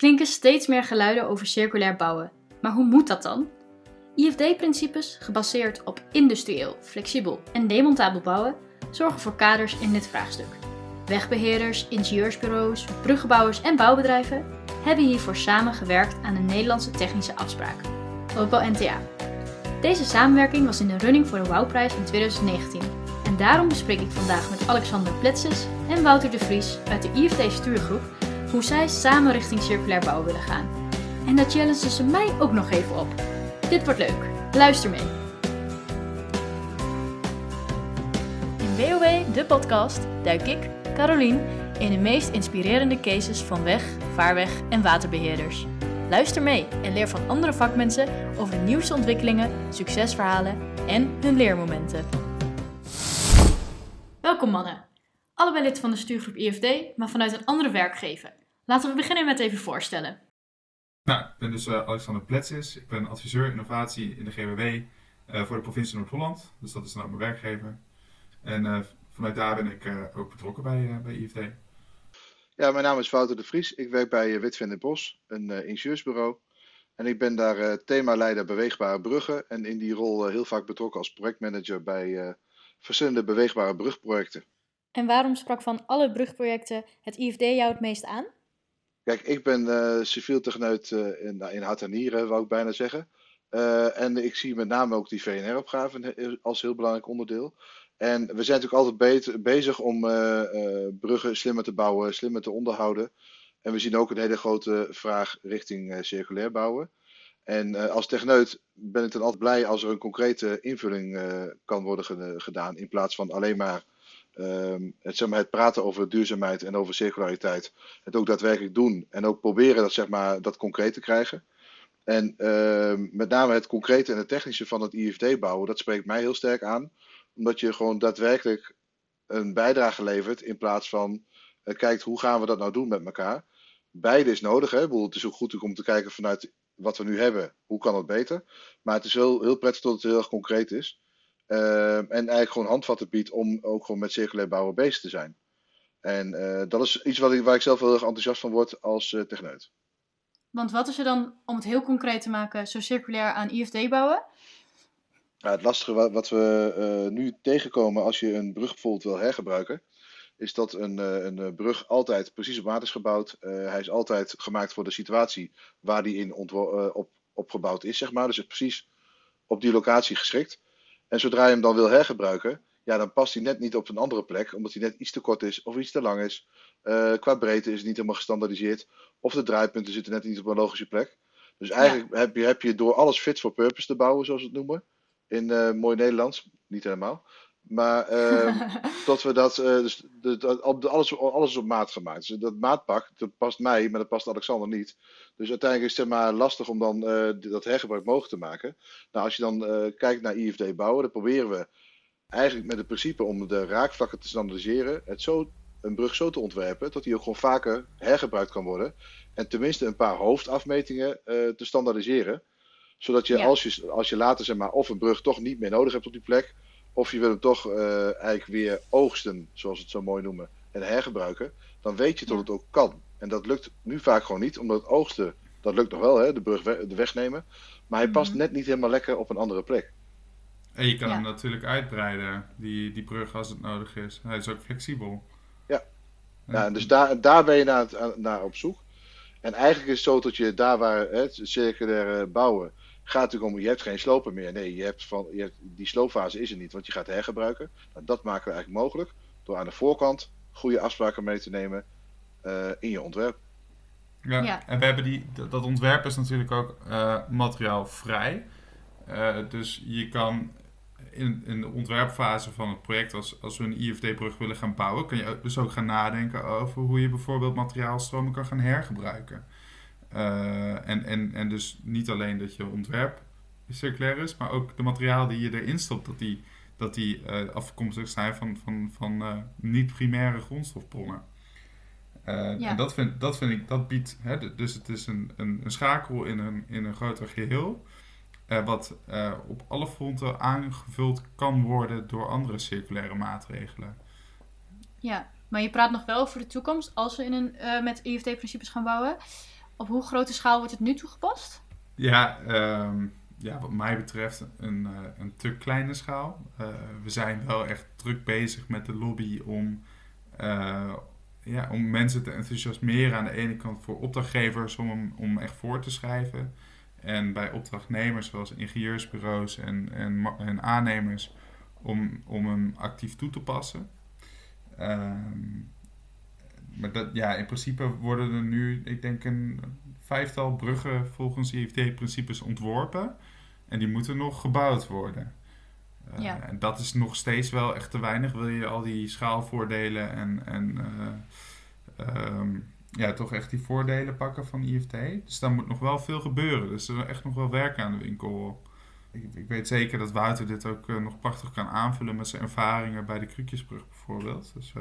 klinken steeds meer geluiden over circulair bouwen. Maar hoe moet dat dan? IFD-principes, gebaseerd op industrieel, flexibel en demontabel bouwen, zorgen voor kaders in dit vraagstuk. Wegbeheerders, ingenieursbureaus, bruggenbouwers en bouwbedrijven hebben hiervoor samen gewerkt aan een Nederlandse technische afspraak, Opel NTA. Deze samenwerking was in de running voor de Wowprijs in 2019 en daarom bespreek ik vandaag met Alexander Pletses en Wouter de Vries uit de IFD Stuurgroep hoe zij samen richting circulair bouwen willen gaan. En dat challengen ze mij ook nog even op. Dit wordt leuk. Luister mee. In WOW, de podcast, duik ik, Carolien, in de meest inspirerende cases van weg, vaarweg en waterbeheerders. Luister mee en leer van andere vakmensen over de nieuwste ontwikkelingen, succesverhalen en hun leermomenten. Welkom mannen. Allebei lid van de stuurgroep IFD, maar vanuit een andere werkgever. Laten we beginnen met even voorstellen. Nou, ik ben dus uh, Alexander Pletsis. Ik ben adviseur innovatie in de GWW uh, voor de provincie Noord-Holland. Dus dat is dan ook mijn werkgever. En uh, vanuit daar ben ik ook betrokken bij, bij IFD. Ja, mijn naam is Wouter de Vries. Ik werk bij Witvind Bos, een ingenieursbureau. En ik ben daar themaleider beweegbare bruggen. En in die rol heel vaak betrokken als projectmanager bij verschillende beweegbare brugprojecten. En waarom sprak van alle brugprojecten het IFD jou het meest aan? Kijk, ik ben uh, civiel techneut uh, in, in en nieren, wou ik bijna zeggen. Uh, en ik zie met name ook die VNR-opgave als heel belangrijk onderdeel. En we zijn natuurlijk altijd bezig om bruggen slimmer te bouwen, slimmer te onderhouden. En we zien ook een hele grote vraag richting circulair bouwen. En als techneut ben ik dan altijd blij als er een concrete invulling kan worden gedaan. In plaats van alleen maar Um, het, zeg maar, het praten over duurzaamheid en over circulariteit. Het ook daadwerkelijk doen. En ook proberen dat, zeg maar, dat concreet te krijgen. En uh, met name het concrete en het technische van het IFD bouwen, dat spreekt mij heel sterk aan. Omdat je gewoon daadwerkelijk een bijdrage levert in plaats van uh, kijkt hoe gaan we dat nou doen met elkaar. Beide is nodig. Hè? het is ook goed om te kijken vanuit wat we nu hebben, hoe kan het beter. Maar het is heel, heel prettig dat het heel erg concreet is. Uh, en eigenlijk gewoon handvatten biedt om ook gewoon met circulair bouwen bezig te zijn. En uh, dat is iets wat ik, waar ik zelf heel erg enthousiast van word als uh, techneut. Want wat is er dan, om het heel concreet te maken, zo circulair aan IFD bouwen? Ja, het lastige wat, wat we nu tegenkomen als je een brug bijvoorbeeld wil hergebruiken, is dat een, een brug altijd precies op maat is gebouwd. hij is altijd gemaakt voor de situatie waar die in op, opgebouwd is, zeg maar. Dus het is precies op die locatie geschikt. En zodra je hem dan wil hergebruiken, ja, dan past hij net niet op een andere plek, omdat hij net iets te kort is of iets te lang is. Uh, qua breedte is het niet helemaal gestandardiseerd. Of de draaipunten zitten net niet op een logische plek. Dus eigenlijk heb, je, heb je door alles fit for purpose te bouwen, zoals we het noemen. In uh, mooi Nederlands. Niet helemaal. Maar uh, tot we dat, uh, dus de, alles, alles is op maat gemaakt. Dus dat maatpak, dat past mij, maar dat past Alexander niet. Dus uiteindelijk is het maar lastig om dan uh, dat hergebruik mogelijk te maken. Nou, als je dan kijkt naar IFD bouwen, dan proberen we eigenlijk met het principe om de raakvlakken te standaardiseren, het zo, een brug zo te ontwerpen dat die ook gewoon vaker hergebruikt kan worden. En tenminste een paar hoofdafmetingen te standaardiseren. Zodat je, ja. als je als je later zeg maar, of een brug toch niet meer nodig hebt op die plek of je wil hem toch uh, eigenlijk weer oogsten, zoals we het zo mooi noemen, en hergebruiken, dan weet je dat het ook kan. En dat lukt nu vaak gewoon niet, omdat het oogsten, dat lukt nog wel, hè, de brug we de wegnemen, maar hij past mm -hmm. net niet helemaal lekker op een andere plek. En je kan ja. hem natuurlijk uitbreiden, die, die brug, als het nodig is. Hij is ook flexibel. Ja, ja en dus daar, daar ben je naar, naar op zoek. En eigenlijk is het zo dat je daar waar het circulaire bouwen gaat natuurlijk om, je hebt geen slopen meer. Nee, je hebt van, je hebt, die sloopfase is er niet, want je gaat hergebruiken. Nou, dat maken we eigenlijk mogelijk door aan de voorkant goede afspraken mee te nemen uh, in je ontwerp. Ja, ja, en we hebben die, dat ontwerp is natuurlijk ook uh, materiaalvrij. Uh, dus je kan in, in de ontwerpfase van het project, als, als we een IFD-brug willen gaan bouwen, kun je dus ook gaan nadenken over hoe je bijvoorbeeld materiaalstromen kan gaan hergebruiken. Uh, en, en, en dus niet alleen dat je ontwerp circulair is, maar ook de materialen die je erin stopt, dat die, dat die uh, afkomstig zijn van, van, van uh, niet-primaire grondstofbronnen. Ja. En dat vind, dat vind ik, dat biedt, hè, dus het is een, een, een, schakel in een, in een groter geheel, wat op alle fronten aangevuld kan worden door andere circulaire maatregelen. Ja, maar je praat nog wel over de toekomst als we in een, met IFT-principes gaan bouwen. Op hoe grote schaal wordt het nu toegepast? Ja, ehm, ja wat mij betreft een, uh, een te kleine schaal. Uh, we zijn wel echt druk bezig met de lobby om, uh, ja, om mensen te enthousiasmeren. Aan de ene kant voor opdrachtgevers om, om echt voor te schrijven. En bij opdrachtnemers zoals ingenieursbureaus en, en, aannemers om, om hem actief toe te passen. Um, maar dat, ja, in principe worden er nu, ik denk, een vijftal bruggen volgens IFT-principes ontworpen. En die moeten nog gebouwd worden. Uh, ja. En dat is nog steeds wel echt te weinig. Wil je al die schaalvoordelen en, en uh, um, ja, toch echt die voordelen pakken van IFT. Dus daar moet nog wel veel gebeuren. Dus er is echt nog wel werk aan de winkel. Ik, ik weet zeker dat Wouter dit ook uh, nog prachtig kan aanvullen met zijn ervaringen bij de Krukjesbrug bijvoorbeeld. Dus,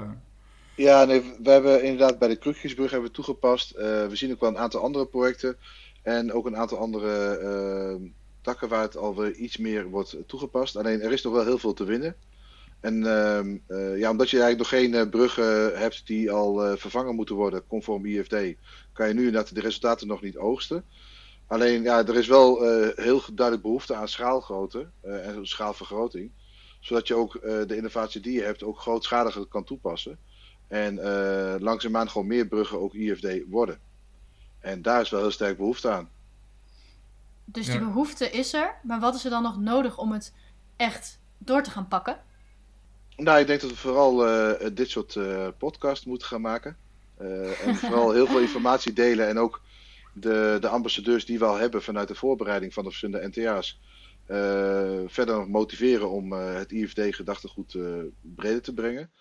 ja, nee, we hebben inderdaad bij de Krukjesbrug hebben we toegepast. Uh, we zien ook wel een aantal andere projecten en ook een aantal andere uh, takken waar het alweer iets meer wordt toegepast. Alleen er is nog wel heel veel te winnen. En uh, ja, omdat je eigenlijk nog geen bruggen hebt die al vervangen moeten worden conform IFD, kan je nu inderdaad de resultaten nog niet oogsten. Alleen ja, er is wel heel duidelijk behoefte aan schaalgrootte en schaalvergroting. Zodat je ook de innovatie die je hebt ook grootschaliger kan toepassen. En uh, langzaamaan gewoon meer bruggen ook IFD worden. En daar is wel heel sterk behoefte aan. Dus die behoefte is er, maar wat is er dan nog nodig om het echt door te gaan pakken? Nou, ik denk dat we vooral uh, dit soort uh, podcasts moeten gaan maken. en vooral heel veel informatie delen en ook de, de ambassadeurs die we al hebben vanuit de voorbereiding van de verschillende NTA's. verder motiveren om het IFD-gedachtegoed breder te brengen.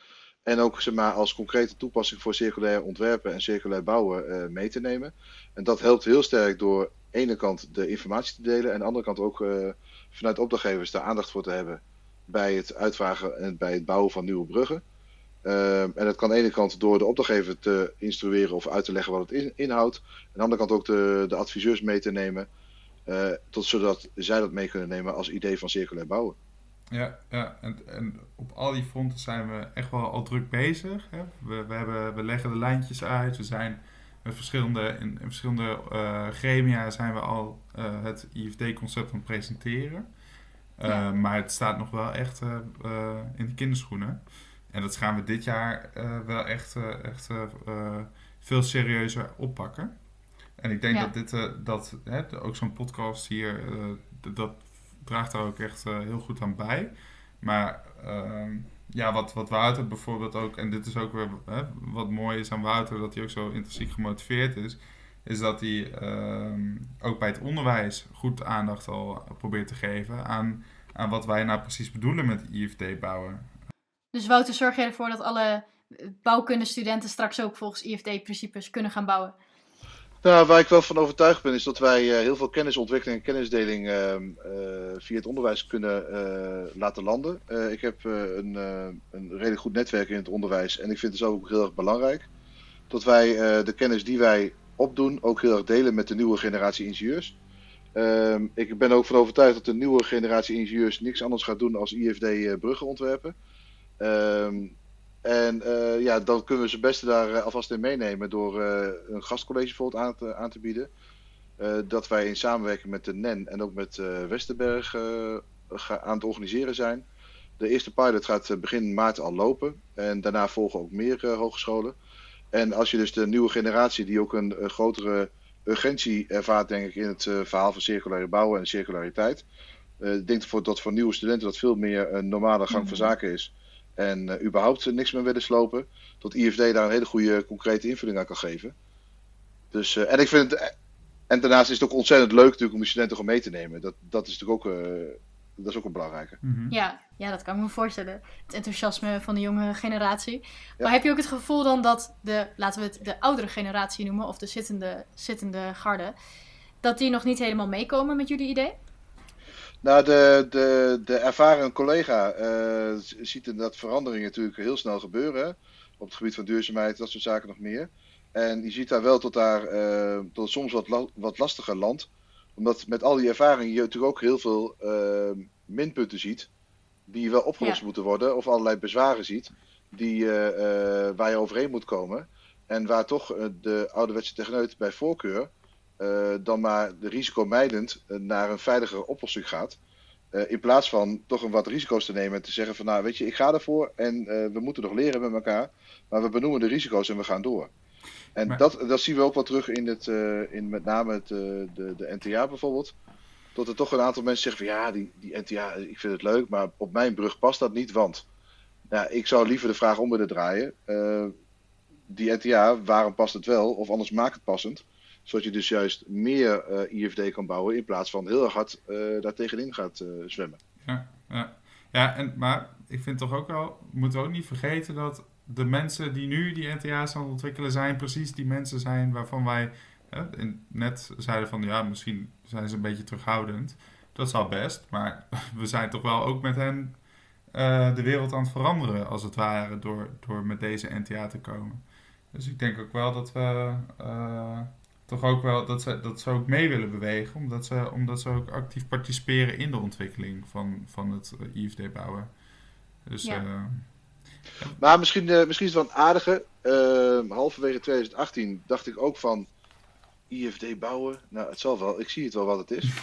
En ook zeg maar, als concrete toepassing voor circulair ontwerpen en circulair bouwen uh, mee te nemen. En dat helpt heel sterk door aan de ene kant de informatie te delen. En aan de andere kant ook uh, vanuit opdrachtgevers daar aandacht voor te hebben. Bij het uitvragen en bij het bouwen van nieuwe bruggen. Uh, en dat kan aan de ene kant door de opdrachtgever te instrueren of uit te leggen wat het in, inhoudt. Aan de andere kant ook de, de adviseurs mee te nemen. tot zodat zij dat mee kunnen nemen als idee van circulair bouwen. Ja, ja. En, en op al die fronten zijn we echt wel al druk bezig. Hè. We, we, hebben, we leggen de lijntjes uit. We zijn met verschillende, in, in verschillende uh, gremia zijn we al uh, het IFD-concept aan het presenteren. Uh, ja. Maar het staat nog wel echt in de kinderschoenen. En dat gaan we dit jaar wel echt, echt veel serieuzer oppakken. En ik denk ja. dat dit, dat, hè, ook zo'n podcast hier, dat draagt daar ook echt uh, heel goed aan bij. Maar uh, ja, wat, wat Wouter bijvoorbeeld ook, en dit is ook weer hè, wat mooi is aan Wouter, dat hij ook zo intrinsiek gemotiveerd is, is dat hij uh, ook bij het onderwijs goed aandacht al probeert te geven aan, aan wat wij nou precies bedoelen met IFD bouwen. Dus Wouter, zorg jij ervoor dat alle bouwkundestudenten straks ook volgens IFD-principes kunnen gaan bouwen? Nou, waar ik wel van overtuigd ben, is dat wij uh, heel veel kennisontwikkeling en kennisdeling uh, uh, via het onderwijs kunnen eh, laten landen. ik heb een, een redelijk goed netwerk in het onderwijs en ik vind het ook heel erg belangrijk dat wij de kennis die wij opdoen ook heel erg delen met de nieuwe generatie ingenieurs. Ehm, ik ben ook van overtuigd dat de nieuwe generatie ingenieurs niks anders gaat doen als IFD bruggen ontwerpen. Ehm, en uh, ja, dan kunnen we ze beste daar uh, alvast in meenemen door uh, een gastcollege bijvoorbeeld aan te, aan te bieden. dat wij in samenwerking met de NEN en ook met Westerberg aan het organiseren zijn. De eerste pilot gaat begin maart al lopen en daarna volgen ook meer hogescholen. En als je dus de nieuwe generatie die ook een, grotere urgentie ervaart denk ik in het verhaal van circulaire bouwen en circulariteit. ik denk dat voor, dat voor nieuwe studenten dat veel meer een normale gang van mhm. zaken is en uh, überhaupt niks meer willen slopen, tot IFD daar een hele goede concrete invulling aan kan geven. Dus, uh, en ik vind het, en daarnaast is het ook ontzettend leuk natuurlijk om de studenten gewoon mee te nemen. Dat, dat is natuurlijk ook, uh, dat is ook een belangrijke. Mm -hmm. ja, ja, dat kan ik me voorstellen. Het enthousiasme van de jonge generatie. Ja. Maar heb je ook het gevoel dan dat de, laten we het de oudere generatie noemen, of de zittende, zittende garde, dat die nog niet helemaal meekomen met jullie idee? Nou, de, de, de ervaren collega uh, ziet dat veranderingen natuurlijk heel snel gebeuren. Op het gebied van duurzaamheid, dat soort zaken nog meer. En je ziet daar wel tot daar uh, tot soms wat, la wat lastiger land. Omdat met al die ervaringen je natuurlijk ook heel veel uh, minpunten ziet. Die wel opgelost ja. moeten worden. Of allerlei bezwaren ziet. Die, waar je overheen moet komen. En waar toch de ouderwetse techneut bij voorkeur dan maar de risicomijdend naar een veiligere oplossing gaat. in plaats van toch een wat risico's te nemen en te zeggen van nou weet je, ik ga ervoor en we moeten nog leren met elkaar. Maar we benoemen de risico's en we gaan door. En dat, dat zien we ook wel terug in, het, in met name het, de, de NTA bijvoorbeeld. Dat er toch een aantal mensen zeggen van ja, die, die NTA, ik vind het leuk, maar op mijn brug past dat niet, want... Nou, ik zou liever de vraag om willen draaien. Uh, die NTA, waarom past het wel? Of anders maak het passend. Zodat je dus juist meer eh, IFD kan bouwen in plaats van heel hard uh, daar tegenin gaat zwemmen. Ja, ja. ja en, maar ik vind toch ook wel, we moeten ook niet vergeten dat de mensen die nu die NTA's aan het ontwikkelen zijn, precies die mensen zijn waarvan wij net zeiden van ja, misschien zijn ze een beetje terughoudend. Dat zal best, maar we zijn toch wel ook met hen de wereld aan het veranderen, als het ware, door, door met deze NTA te komen. Dus ik denk ook wel dat we toch ook wel dat ze, dat ze ook mee willen bewegen, omdat ze, omdat ze ook actief participeren in de ontwikkeling van, van het IFD bouwen. Dus, ja. Uh, maar misschien, misschien is het wel een aardige. halverwege 2018 dacht ik ook van IFD bouwen. Nou, het zal wel. Ik zie het wel wat het is.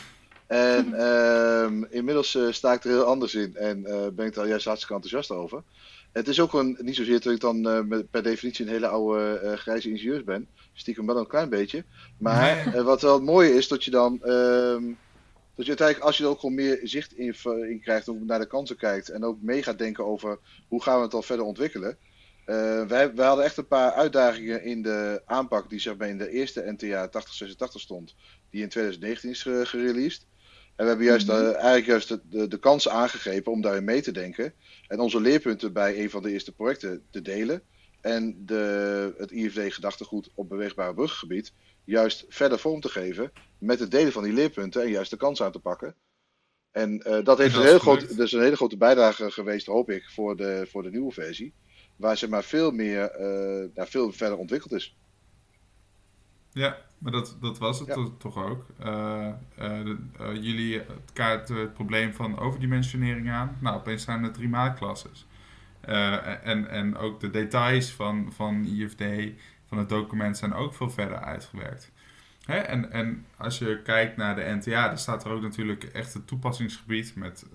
En uh, inmiddels uh, sta ik er heel anders in en uh, ben ik er juist hartstikke enthousiast over. Het is ook een, niet zozeer dat ik dan uh, per definitie een hele oude grijze ingenieur ben. Stiekem wel een klein beetje. Maar wat wel het mooie is, dat je dan. Ehm, dat je uiteindelijk, als je er ook gewoon meer zicht in, in krijgt, ook naar de kansen kijkt en ook mee gaat denken over hoe gaan we het al verder ontwikkelen. wij, wij, hadden echt een paar uitdagingen in de aanpak die zeg maar, in de eerste NTA 8086 stond, die in 2019 is gereleased. En we hebben juist, uh, eigenlijk juist de, de, de kans aangegrepen om daarin mee te denken. En onze leerpunten bij een van de eerste projecten te delen. En de, het IFD-gedachtegoed op beweegbare bruggebied juist verder vorm te geven. Met het delen van die leerpunten en juist de kans aan te pakken. En uh, dat heeft een, heel groot, dus een hele grote bijdrage geweest, hoop ik, voor de, voor de nieuwe versie. Waar ze maar veel meer, uh, nou, veel verder ontwikkeld is. Ja, maar dat, dat was het toch ook. Uh, jullie kaarten het probleem van overdimensionering aan. Nou, opeens zijn er drie maatklasses. en, en ook de details van, van IFD, van het document, zijn ook veel verder uitgewerkt. Hè? En, en als je kijkt naar de NTA, dan staat er ook natuurlijk echt het toepassingsgebied met,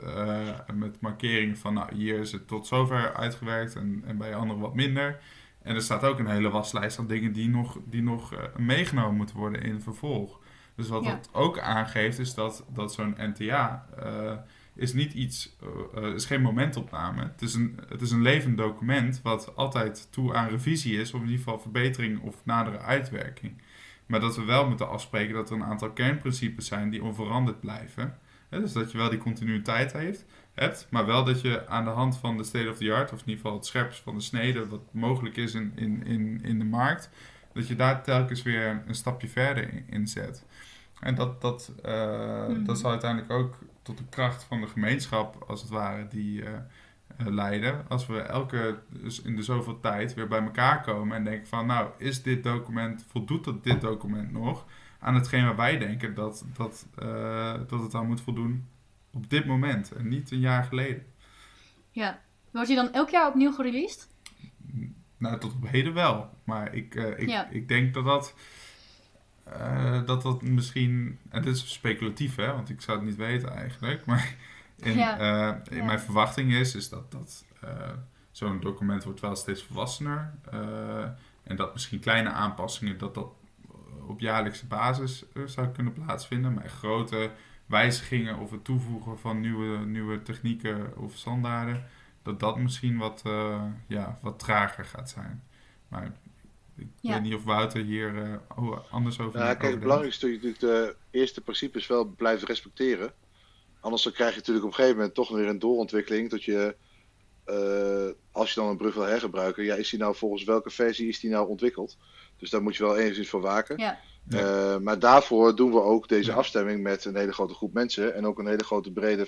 met markeringen van nou, hier is het tot zover uitgewerkt en, en bij anderen wat minder. En er staat ook een hele waslijst aan dingen die nog, die nog uh, meegenomen moeten worden in vervolg. Dus wat dat ook aangeeft is dat, dat zo'n NTA uh, is niet iets, uh, is geen momentopname. Het is, een, het is een levend document wat altijd toe aan revisie is, of in ieder geval verbetering of nadere uitwerking. Maar dat we wel moeten afspreken dat er een aantal kernprincipes zijn die onveranderd blijven. dus dat je wel die continuïteit heeft, hebt, maar wel dat je aan de hand van de state of the art, of in ieder geval het scherpst van de snede, wat mogelijk is in, in, in, in de markt, dat je daar telkens weer een stapje verder in, zet. En dat, dat, uh, dat zal uiteindelijk ook tot de kracht van de gemeenschap, als het ware, die uh, leiden. Als we elke, dus in de zoveel tijd weer bij elkaar komen en denken van, nou, is dit document, voldoet dat dit document nog aan hetgeen waar wij denken dat, dat, dat het aan moet voldoen op dit moment en niet een jaar geleden. Ja. Wordt hij dan elk jaar opnieuw gereleased? Nou, tot op heden wel. Maar ik, uh, ik, ik denk dat dat, uh, dat dat misschien... En dit is speculatief, hè? Want ik zou het niet weten eigenlijk. Maar in, uh, in mijn verwachting is, is dat, dat zo'n document wordt wel steeds volwassener. en dat misschien kleine aanpassingen, dat dat op jaarlijkse basis zou kunnen plaatsvinden. Maar grote wijzigingen of het toevoegen van nieuwe, nieuwe technieken of standaarden, dat dat misschien wat, ja, wat trager gaat zijn. Maar ik weet niet of Wouter hier uh, anders over ja, kijk, Het belangrijkste is natuurlijk de eerste principes wel blijven respecteren. Anders dan krijg je natuurlijk op een gegeven moment toch weer een doorontwikkeling. Dat je, uh, als je dan een brug wil hergebruiken, ja, is die nou volgens welke versie is die nou ontwikkeld? Dus daar moet je wel enigszins voor waken. Ja. Eh, maar daarvoor doen we ook deze afstemming met een hele grote groep mensen en ook een hele grote brede,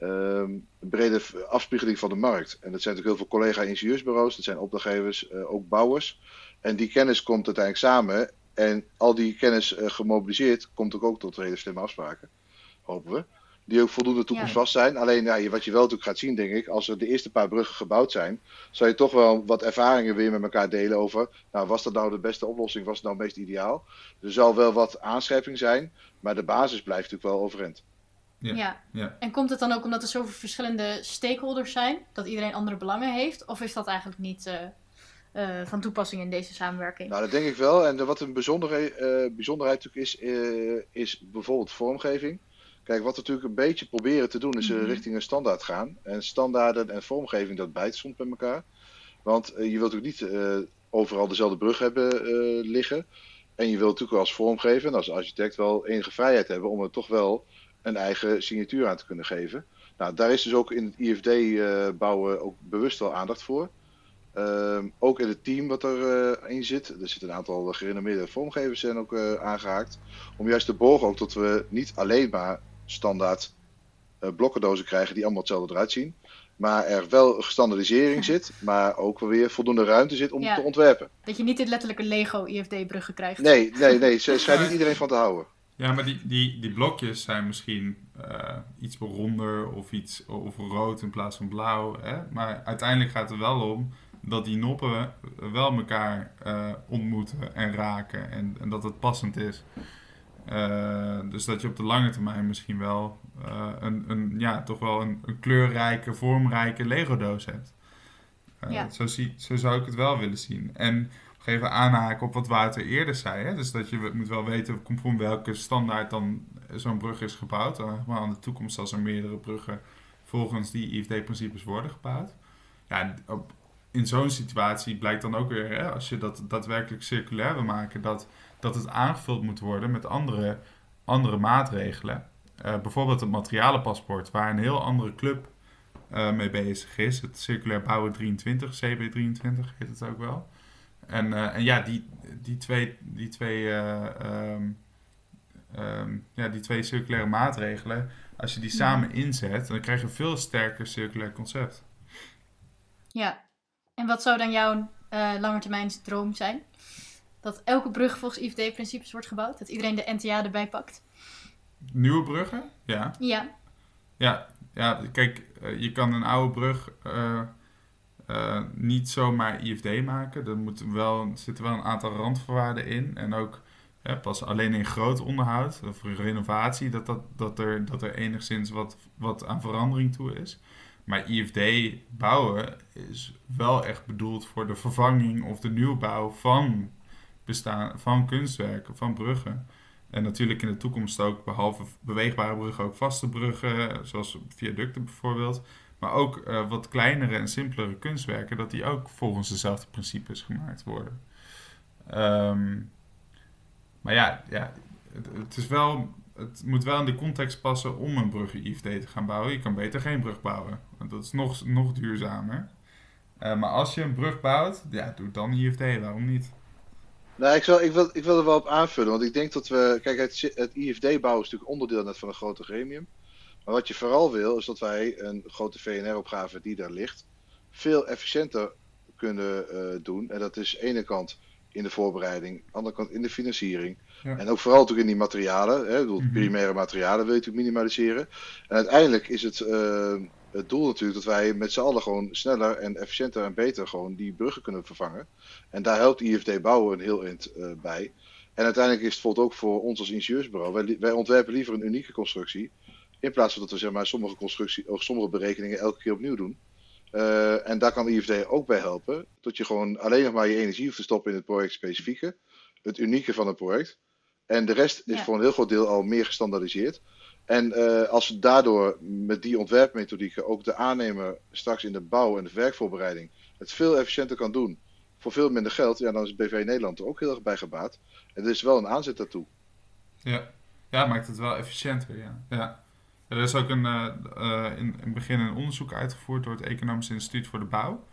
uh, brede afspiegeling van de markt. En dat zijn natuurlijk heel veel collega-ingenieursbureaus, dat zijn opdrachtgevers, uh, ook bouwers. En die kennis komt uiteindelijk samen en al die kennis gemobiliseerd komt ook, ook tot hele slimme afspraken, hopen we. die ook voldoende toekomstvast zijn. Alleen ja, wat je wel natuurlijk gaat zien, denk ik, als er de eerste paar bruggen gebouwd zijn, zal je toch wel wat ervaringen weer met elkaar delen over, nou, was dat nou de beste oplossing, was het nou het meest ideaal? Er zal wel wat aanscherping zijn, maar de basis blijft natuurlijk wel overeind. Ja. ja. ja. En komt het dan ook omdat er zoveel verschillende stakeholders zijn, dat iedereen andere belangen heeft? Of is dat eigenlijk niet uh, uh, van toepassing in deze samenwerking? Nou, dat denk ik wel. En wat een bijzondere, uh, bijzonderheid natuurlijk is, is bijvoorbeeld vormgeving. Kijk, wat we natuurlijk een beetje proberen te doen is mm richting een standaard gaan. En standaarden en vormgeving, dat bijt soms bij elkaar. Want je wilt natuurlijk niet overal dezelfde brug hebben liggen. En je wilt natuurlijk als vormgever en als architect wel enige vrijheid hebben om er toch wel een eigen signatuur aan te kunnen geven. Nou, daar is dus ook in het IFD-bouwen eh, ook bewust wel aandacht voor. Ehm, ook in het team wat erin uh, zit. Er zitten een aantal gerenommeerde vormgevers zijn ook uh, aangehaakt. Om juist te borgen ook dat we niet alleen maar standaard uh, blokkendozen krijgen die allemaal hetzelfde eruit zien. Maar er wel standaardisering zit, maar ook wel weer voldoende ruimte zit om te ontwerpen. Dat je niet dit letterlijke Lego IFD-bruggen krijgt. Nee, nee, nee. Ze schijnt niet iedereen van te houden. Ja, maar die, die, die blokjes zijn misschien uh, iets ronder of iets of rood in plaats van blauw. Hè? Maar uiteindelijk gaat het wel om dat die noppen wel elkaar uh, ontmoeten en raken en, en, dat het passend is. Uh, dus dat je op de lange termijn misschien wel een, een, ja, toch wel een, een kleurrijke, vormrijke Lego-doos hebt. Ja. Zo, zie, zo zou ik het wel willen zien. En even aanhaken op wat Wouter eerder zei. Hè? Dus dat je moet wel weten conform welke standaard dan zo'n brug is gebouwd. Maar aan de toekomst als er meerdere bruggen volgens die IFD-principes worden gebouwd. Ja, in zo'n situatie blijkt dan ook weer, hè, als je dat daadwerkelijk circulair wil maken, dat, dat het aangevuld moet worden met andere, andere maatregelen. Uh, bijvoorbeeld het materialenpaspoort, waar een heel andere club uh, mee bezig is. Het circulair bouwen 23, CB23 heet het ook wel. En, uh, en ja, die, die twee, die, twee, uh, um, um, ja, die twee circulaire maatregelen, als je die samen inzet, dan krijg je een veel sterker circulair concept. Ja, en wat zou dan jouw uh, langetermijnsdroom zijn? Dat elke brug volgens IVD-principes wordt gebouwd? Dat iedereen de NTA erbij pakt? Nieuwe bruggen? Ja. Ja. Ja, ja kijk, je kan een oude brug uh, niet zomaar IFD maken. Er, moet wel, zitten wel een aantal randvoorwaarden in. En ook pas alleen in groot onderhoud of renovatie, dat, dat, dat, er, dat er enigszins wat, wat aan verandering toe is. Maar IFD bouwen is wel echt bedoeld voor de vervanging of de nieuwbouw van, bestaan, van kunstwerken, van bruggen. En natuurlijk in de toekomst ook, behalve beweegbare bruggen, ook vaste bruggen, zoals viaducten bijvoorbeeld. Maar ook uh, wat kleinere en simpelere kunstwerken, dat die ook volgens dezelfde principes gemaakt worden. Um, maar ja, ja het, is wel, het moet wel in de context passen om een brug IFD te gaan bouwen. Je kan beter geen brug bouwen, want dat is nog, nog duurzamer. Uh, maar als je een brug bouwt, ja, doe dan IFD, waarom niet? Nou, ik, zal, ik, wil, ik wil er wel op aanvullen, want ik denk dat we. Kijk, het, het IFD-bouwen is natuurlijk onderdeel net van een groter gremium. Maar wat je vooral wil, is dat wij een grote VNR-opgave die daar ligt, veel efficiënter kunnen uh, doen. En dat is aan de ene kant in de voorbereiding, aan de andere kant in de financiering. En ook vooral natuurlijk in die materialen. Hè, bedoel, mm -hmm. primaire materialen wil je natuurlijk minimaliseren. En uiteindelijk is het, uh, het doel natuurlijk dat wij met z'n allen gewoon sneller en efficiënter en beter gewoon die bruggen kunnen vervangen. En daar helpt IFD bouwen een heel eind uh, bij. En uiteindelijk is het bijvoorbeeld ook voor ons als ingenieursbureau. Wij, wij ontwerpen liever een unieke constructie in plaats van dat we zeg maar, sommige, constructie, of sommige berekeningen elke keer opnieuw doen. Uh, en daar kan IFD ook bij helpen. Dat je gewoon alleen nog maar je energie hoeft te stoppen in het project specifieke. Het unieke van het project. En de rest is voor een heel groot deel al meer gestandaardiseerd. En uh, als we daardoor met die ontwerpmethodieken ook de aannemer straks in de bouw en de werkvoorbereiding het veel efficiënter kan doen. Voor veel minder geld, ja, dan is BV Nederland er ook heel erg bij gebaat. En er is wel een aanzet daartoe. Ja, ja maakt het wel efficiënter. Ja. ja. Er is ook een, uh, in, in het begin een onderzoek uitgevoerd door het Economisch Instituut voor de Bouw.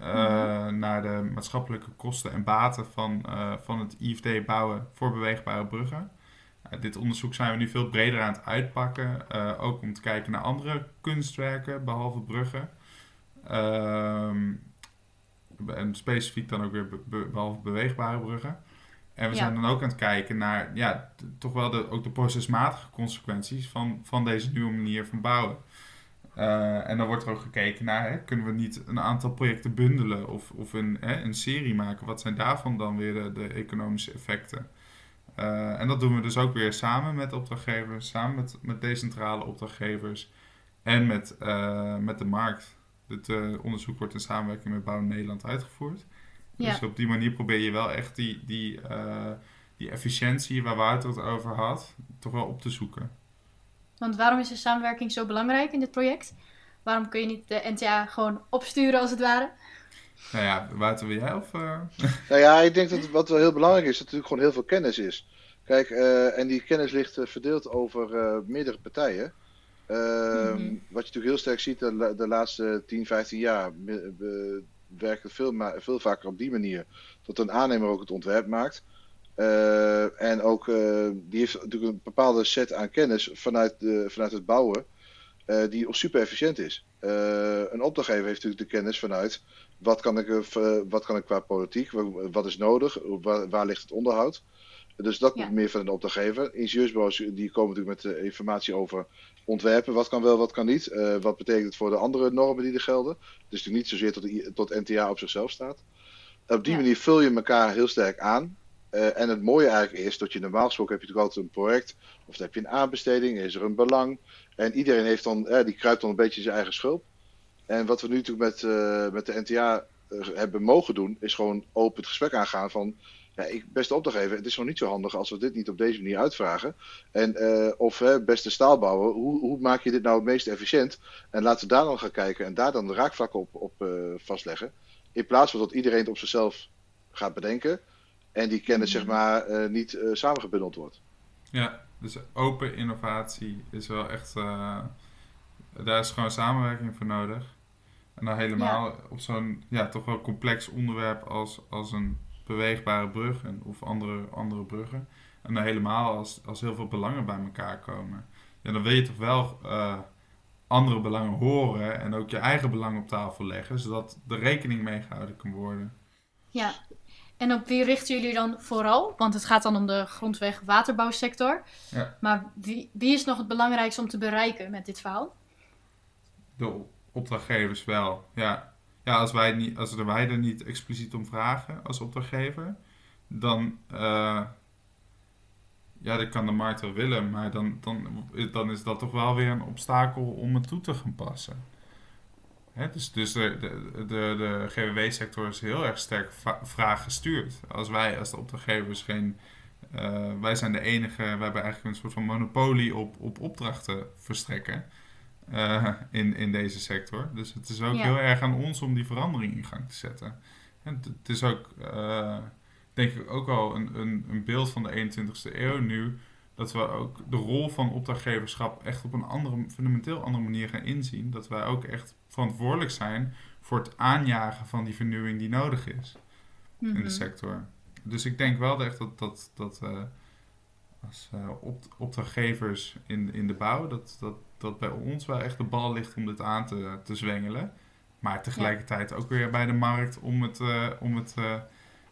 Uh, naar de maatschappelijke kosten en baten van, van het IFD bouwen voor beweegbare bruggen. dit onderzoek zijn we nu veel breder aan het uitpakken. ook om te kijken naar andere kunstwerken, behalve bruggen. Ehm, en specifiek dan ook weer be behalve beweegbare bruggen. En we zijn dan ook aan het kijken naar ja, toch wel de, ook de procesmatige consequenties van, van deze nieuwe manier van bouwen. Uh, en dan wordt er ook gekeken naar, hè, kunnen we niet een aantal projecten bundelen of, of een, hè, een serie maken? Wat zijn daarvan dan weer de, de economische effecten? Uh, en dat doen we dus ook weer samen met opdrachtgevers, samen met, met decentrale opdrachtgevers en met, uh, met de markt. Dit onderzoek wordt in samenwerking met Bouw Nederland uitgevoerd. Dus op die manier probeer je wel echt die, die, die efficiëntie waar Wouter het over had, toch wel op te zoeken. Want waarom is de samenwerking zo belangrijk in dit project? Waarom kun je niet de NTA gewoon opsturen als het ware? Nou ja, Wouter, wil jij of... Uh... Nou ja, ik denk dat wat wel heel belangrijk is, dat er natuurlijk gewoon heel veel kennis is. Kijk, uh, en die kennis ligt uh, verdeeld over meerdere partijen. Mm -hmm. Wat je natuurlijk heel sterk ziet de, de laatste 10, 15 jaar, we werken veel, veel vaker op die manier. Dat een aannemer ook het ontwerp maakt. Uh, en ook, uh, die heeft natuurlijk een bepaalde set aan kennis vanuit, de, vanuit het bouwen, uh, die super efficiënt is. een opdrachtgever heeft natuurlijk de kennis vanuit wat kan ik, wat kan ik qua politiek, wat is nodig, waar ligt het onderhoud. Dus dat ja. meer van een opdrachtgever. Ingenieursbureaus die komen natuurlijk met informatie over ontwerpen. Wat kan wel, wat kan niet. wat betekent het voor de andere normen die er gelden. Dus niet zozeer tot, tot NTA op zichzelf staat. Op die ja. manier vul je elkaar heel sterk aan. Uh, en het mooie eigenlijk is dat je normaal gesproken heb je natuurlijk altijd een project, of dan heb je een aanbesteding, is er een belang. En iedereen heeft dan, die kruipt dan een beetje zijn eigen schulp. En wat we nu natuurlijk met, uh, met de NTA hebben mogen doen, is gewoon open het gesprek aangaan van, ja, ik, beste opdrachtgever, het is nog niet zo handig als we dit niet op deze manier uitvragen. En, of beste staalbouwer, hoe, hoe maak je dit nou het meest efficiënt? En laten we daar dan gaan kijken en daar dan de raakvlakken op, op vastleggen. In plaats van dat iedereen het op zichzelf gaat bedenken. En die kennis zeg mhm. maar uh, niet uh, samengebundeld wordt. Ja, dus open innovatie is wel echt... Uh, daar is gewoon samenwerking voor nodig. En dan helemaal ja. op zo'n ja, toch wel complex onderwerp als, als een beweegbare brug en, of andere, andere bruggen. En dan helemaal als, als heel veel belangen bij elkaar komen. Ja, dan wil je toch wel andere belangen horen en ook je eigen belang op tafel leggen, zodat de rekening mee gehouden kan worden. Ja, en op wie richten jullie dan vooral? Want het gaat dan om de grondweg-waterbouwsector. Ja. Maar wie, wie is nog het belangrijkste om te bereiken met dit verhaal? De opdrachtgevers wel, ja. Ja, als wij, niet, als wij er niet expliciet om vragen als opdrachtgever, dan, uh, ja, dat kan de markt wel willen, maar dan, dan, dan is dat toch wel weer een obstakel om het toe te gaan passen dus dus de, de, de, de GWW-sector is heel erg sterk vraag gestuurd. Als wij als de opdrachtgevers geen. Uh, wij zijn de enige, we hebben eigenlijk een soort van monopolie op, op opdrachten verstrekken uh, in, in deze sector. Dus het is ook heel erg aan ons om die verandering in gang te zetten. En het, is ook, uh, denk ik, ook al een, een, een beeld van de 21ste eeuw nu dat we ook de rol van opdrachtgeverschap echt op een andere, fundamenteel andere manier gaan inzien. Dat wij ook echt verantwoordelijk zijn voor het aanjagen van die vernieuwing die nodig is in de mhm. sector. Dus ik denk wel echt dat, dat, dat uh, als opdrachtgevers in, in de bouw, dat, dat, dat bij ons wel echt de bal ligt om dit aan te, te zwengelen. Maar tegelijkertijd ook weer bij de markt om het, uh, om het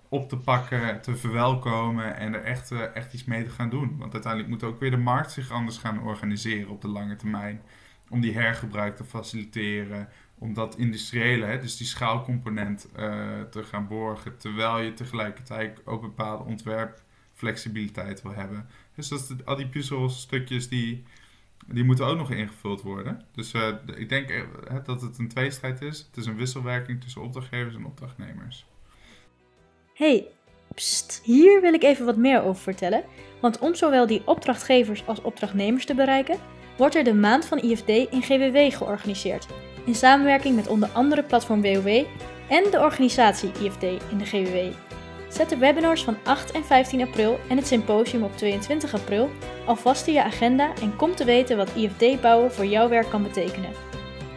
op te pakken, te verwelkomen en er echt, echt iets mee te gaan doen. Want uiteindelijk moet ook weer de markt zich anders gaan organiseren op de lange termijn om die hergebruik te faciliteren, om dat industriële, hè, dus die schaalcomponent te gaan borgen, terwijl je tegelijkertijd ook bepaalde ontwerpflexibiliteit wil hebben. Dus dat al die puzzelstukjes die, die moeten ook nog ingevuld worden. Dus uh, ik denk uh, dat het een tweestrijd is. Het is een wisselwerking tussen opdrachtgevers en opdrachtnemers. Hey, pst, hier wil ik even wat meer over vertellen. Want om zowel die opdrachtgevers als opdrachtnemers te bereiken, wordt er de Maand van IFD in GWW georganiseerd, in samenwerking met onder andere Platform WOW en de organisatie IFD in de GWW. Zet de webinars van 8 en 15 april en het symposium op 22 april alvast in je agenda en kom te weten wat IFD bouwen voor jouw werk kan betekenen.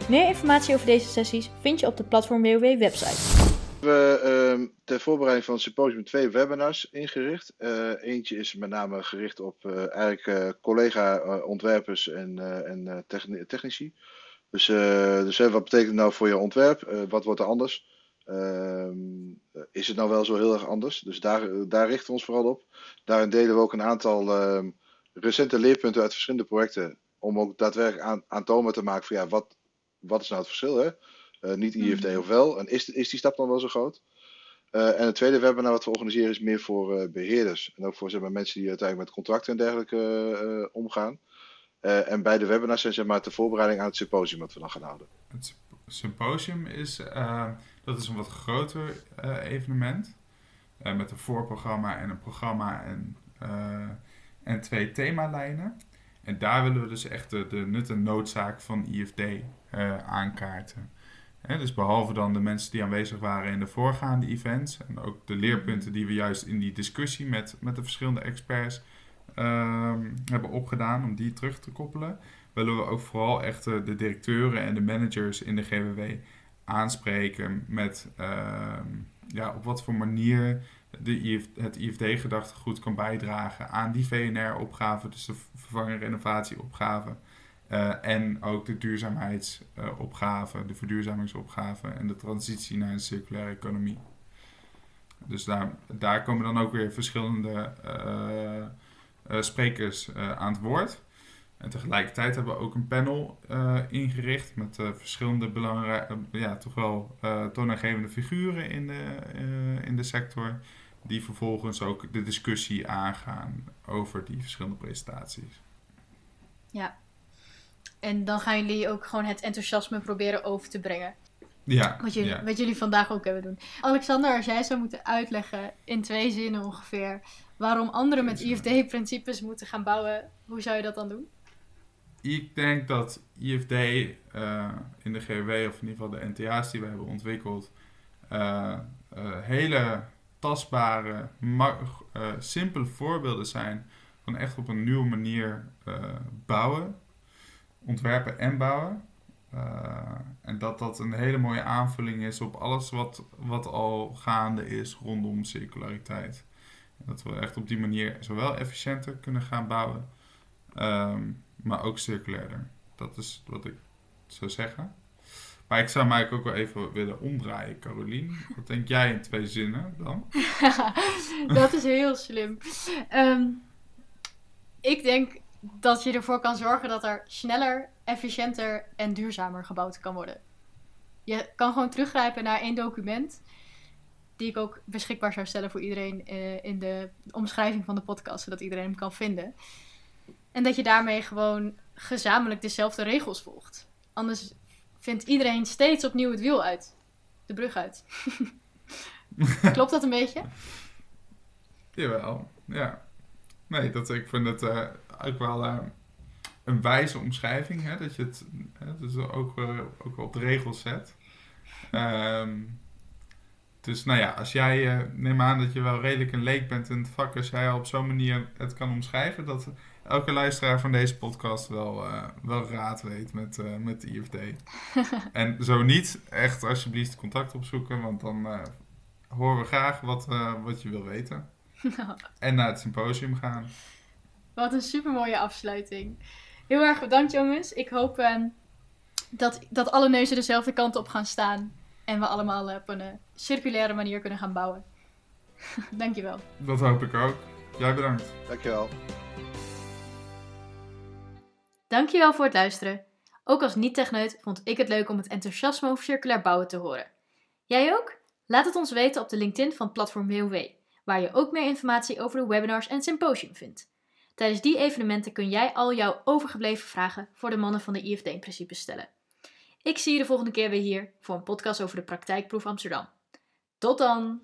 Meer informatie over deze sessies vind je op de Platform WOW website. We hebben uh, ter voorbereiding van het symposium twee webinars ingericht. Uh, eentje is met name gericht op uh, eigenlijk uh, collega-ontwerpers en, en technici. Dus, dus wat betekent het nou voor je ontwerp? wat wordt er anders? Ehm, is het nou wel zo heel erg anders? Dus daar, daar richten we ons vooral op. Daarin delen we ook een aantal ehm, recente leerpunten uit verschillende projecten. Om ook daadwerkelijk aan, aantoonbaar te maken van ja, wat, wat is nou het verschil? Hè? Uh, niet IFD mm. of wel. En is, is die stap dan wel zo groot? Uh, en het tweede webinar wat we organiseren is meer voor uh, beheerders. En ook voor zeg maar, mensen die uiteindelijk met contracten en dergelijke omgaan. en beide webinars zijn zeg maar, de voorbereiding aan het symposium wat we dan gaan houden. Het symposium is, dat is een wat groter evenement. met een voorprogramma en een programma en, en twee themalijnen. En daar willen we dus echt de, de nut en noodzaak van IFD aankaarten dus behalve dan de mensen die aanwezig waren in de voorgaande events en ook de leerpunten die we juist in die discussie met, met de verschillende experts ehm, hebben opgedaan om die terug te koppelen, willen we ook vooral echt de directeuren en de managers in de GWW aanspreken met ehm, ja, op wat voor manier de IF, het IFD-gedachtegoed kan bijdragen aan die VNR-opgave, dus de vervangen renovatieopgave. Uh, en ook de duurzaamheidsopgave, de verduurzamingsopgave en de transitie naar een circulaire economie. Dus daar, daar komen dan ook weer verschillende uh, uh, sprekers aan het woord. En tegelijkertijd hebben we ook een panel ingericht met verschillende belangrijke, ja, toch wel toonaangevende figuren in de, in de sector. Die vervolgens ook de discussie aangaan over die verschillende presentaties. Ja, en dan gaan jullie ook gewoon het enthousiasme proberen over te brengen. Ja. Wat jullie, wat jullie vandaag ook hebben doen. Alexander, als jij zou moeten uitleggen in twee zinnen ongeveer waarom anderen met IFD-principes moeten gaan bouwen, hoe zou je dat dan doen? Ik denk dat IFD eh, in de GW, of in ieder geval de NTA's die we hebben ontwikkeld, uh, uh, hele tastbare, simpele voorbeelden zijn van echt op een nieuwe manier bouwen ontwerpen en bouwen. En dat dat een hele mooie aanvulling is op alles wat, wat al gaande is rondom circulariteit. Dat we echt op die manier zowel efficiënter kunnen gaan bouwen, um, maar ook circulairder. Dat is wat ik zou zeggen. Maar ik zou mij ook wel even willen omdraaien, Carolien. Wat denk jij in twee zinnen dan? dat is heel slim. Um, ik denk dat je ervoor kan zorgen dat er sneller, efficiënter en duurzamer gebouwd kan worden. Je kan gewoon teruggrijpen naar één document, die ik ook beschikbaar zou stellen voor iedereen uh, in de omschrijving van de podcast, zodat iedereen hem kan vinden. En dat je daarmee gewoon gezamenlijk dezelfde regels volgt. Anders vindt iedereen steeds opnieuw het wiel uit. De brug uit. Klopt dat een beetje? Jawel, ja. Nee, dat, ik vind het uh, ook wel uh, een wijze omschrijving. Hè, dat je het hè, dus ook, uh, ook op de regels zet. Um, dus nou ja, als jij, neem aan dat je wel redelijk een leek bent in het vak, als jij op zo'n manier het kan omschrijven, dat elke luisteraar van deze podcast wel, wel raad weet met, met de IFD. en zo niet, echt alsjeblieft contact opzoeken, want dan horen we graag wat, wat je wil weten. En naar het symposium gaan. Wat een super mooie afsluiting. Heel erg bedankt jongens. Ik hoop uh, dat, dat alle neuzen dezelfde kant op gaan staan. En we allemaal op een circulaire manier kunnen gaan bouwen. Dankjewel. Dat hoop ik ook. Jij bedankt. Dankjewel. Dankjewel voor het luisteren. Ook als niet-techneut vond ik het leuk om het enthousiasme over circulair bouwen te horen. Jij ook? Laat het ons weten op de LinkedIn van Platform WOW waar je ook meer informatie over de webinars en symposium vindt. Tijdens die evenementen kun jij al jouw overgebleven vragen voor de mannen van de IFD-principes stellen. Ik zie je de volgende keer weer hier voor een podcast over de praktijkproef Amsterdam. Tot dan!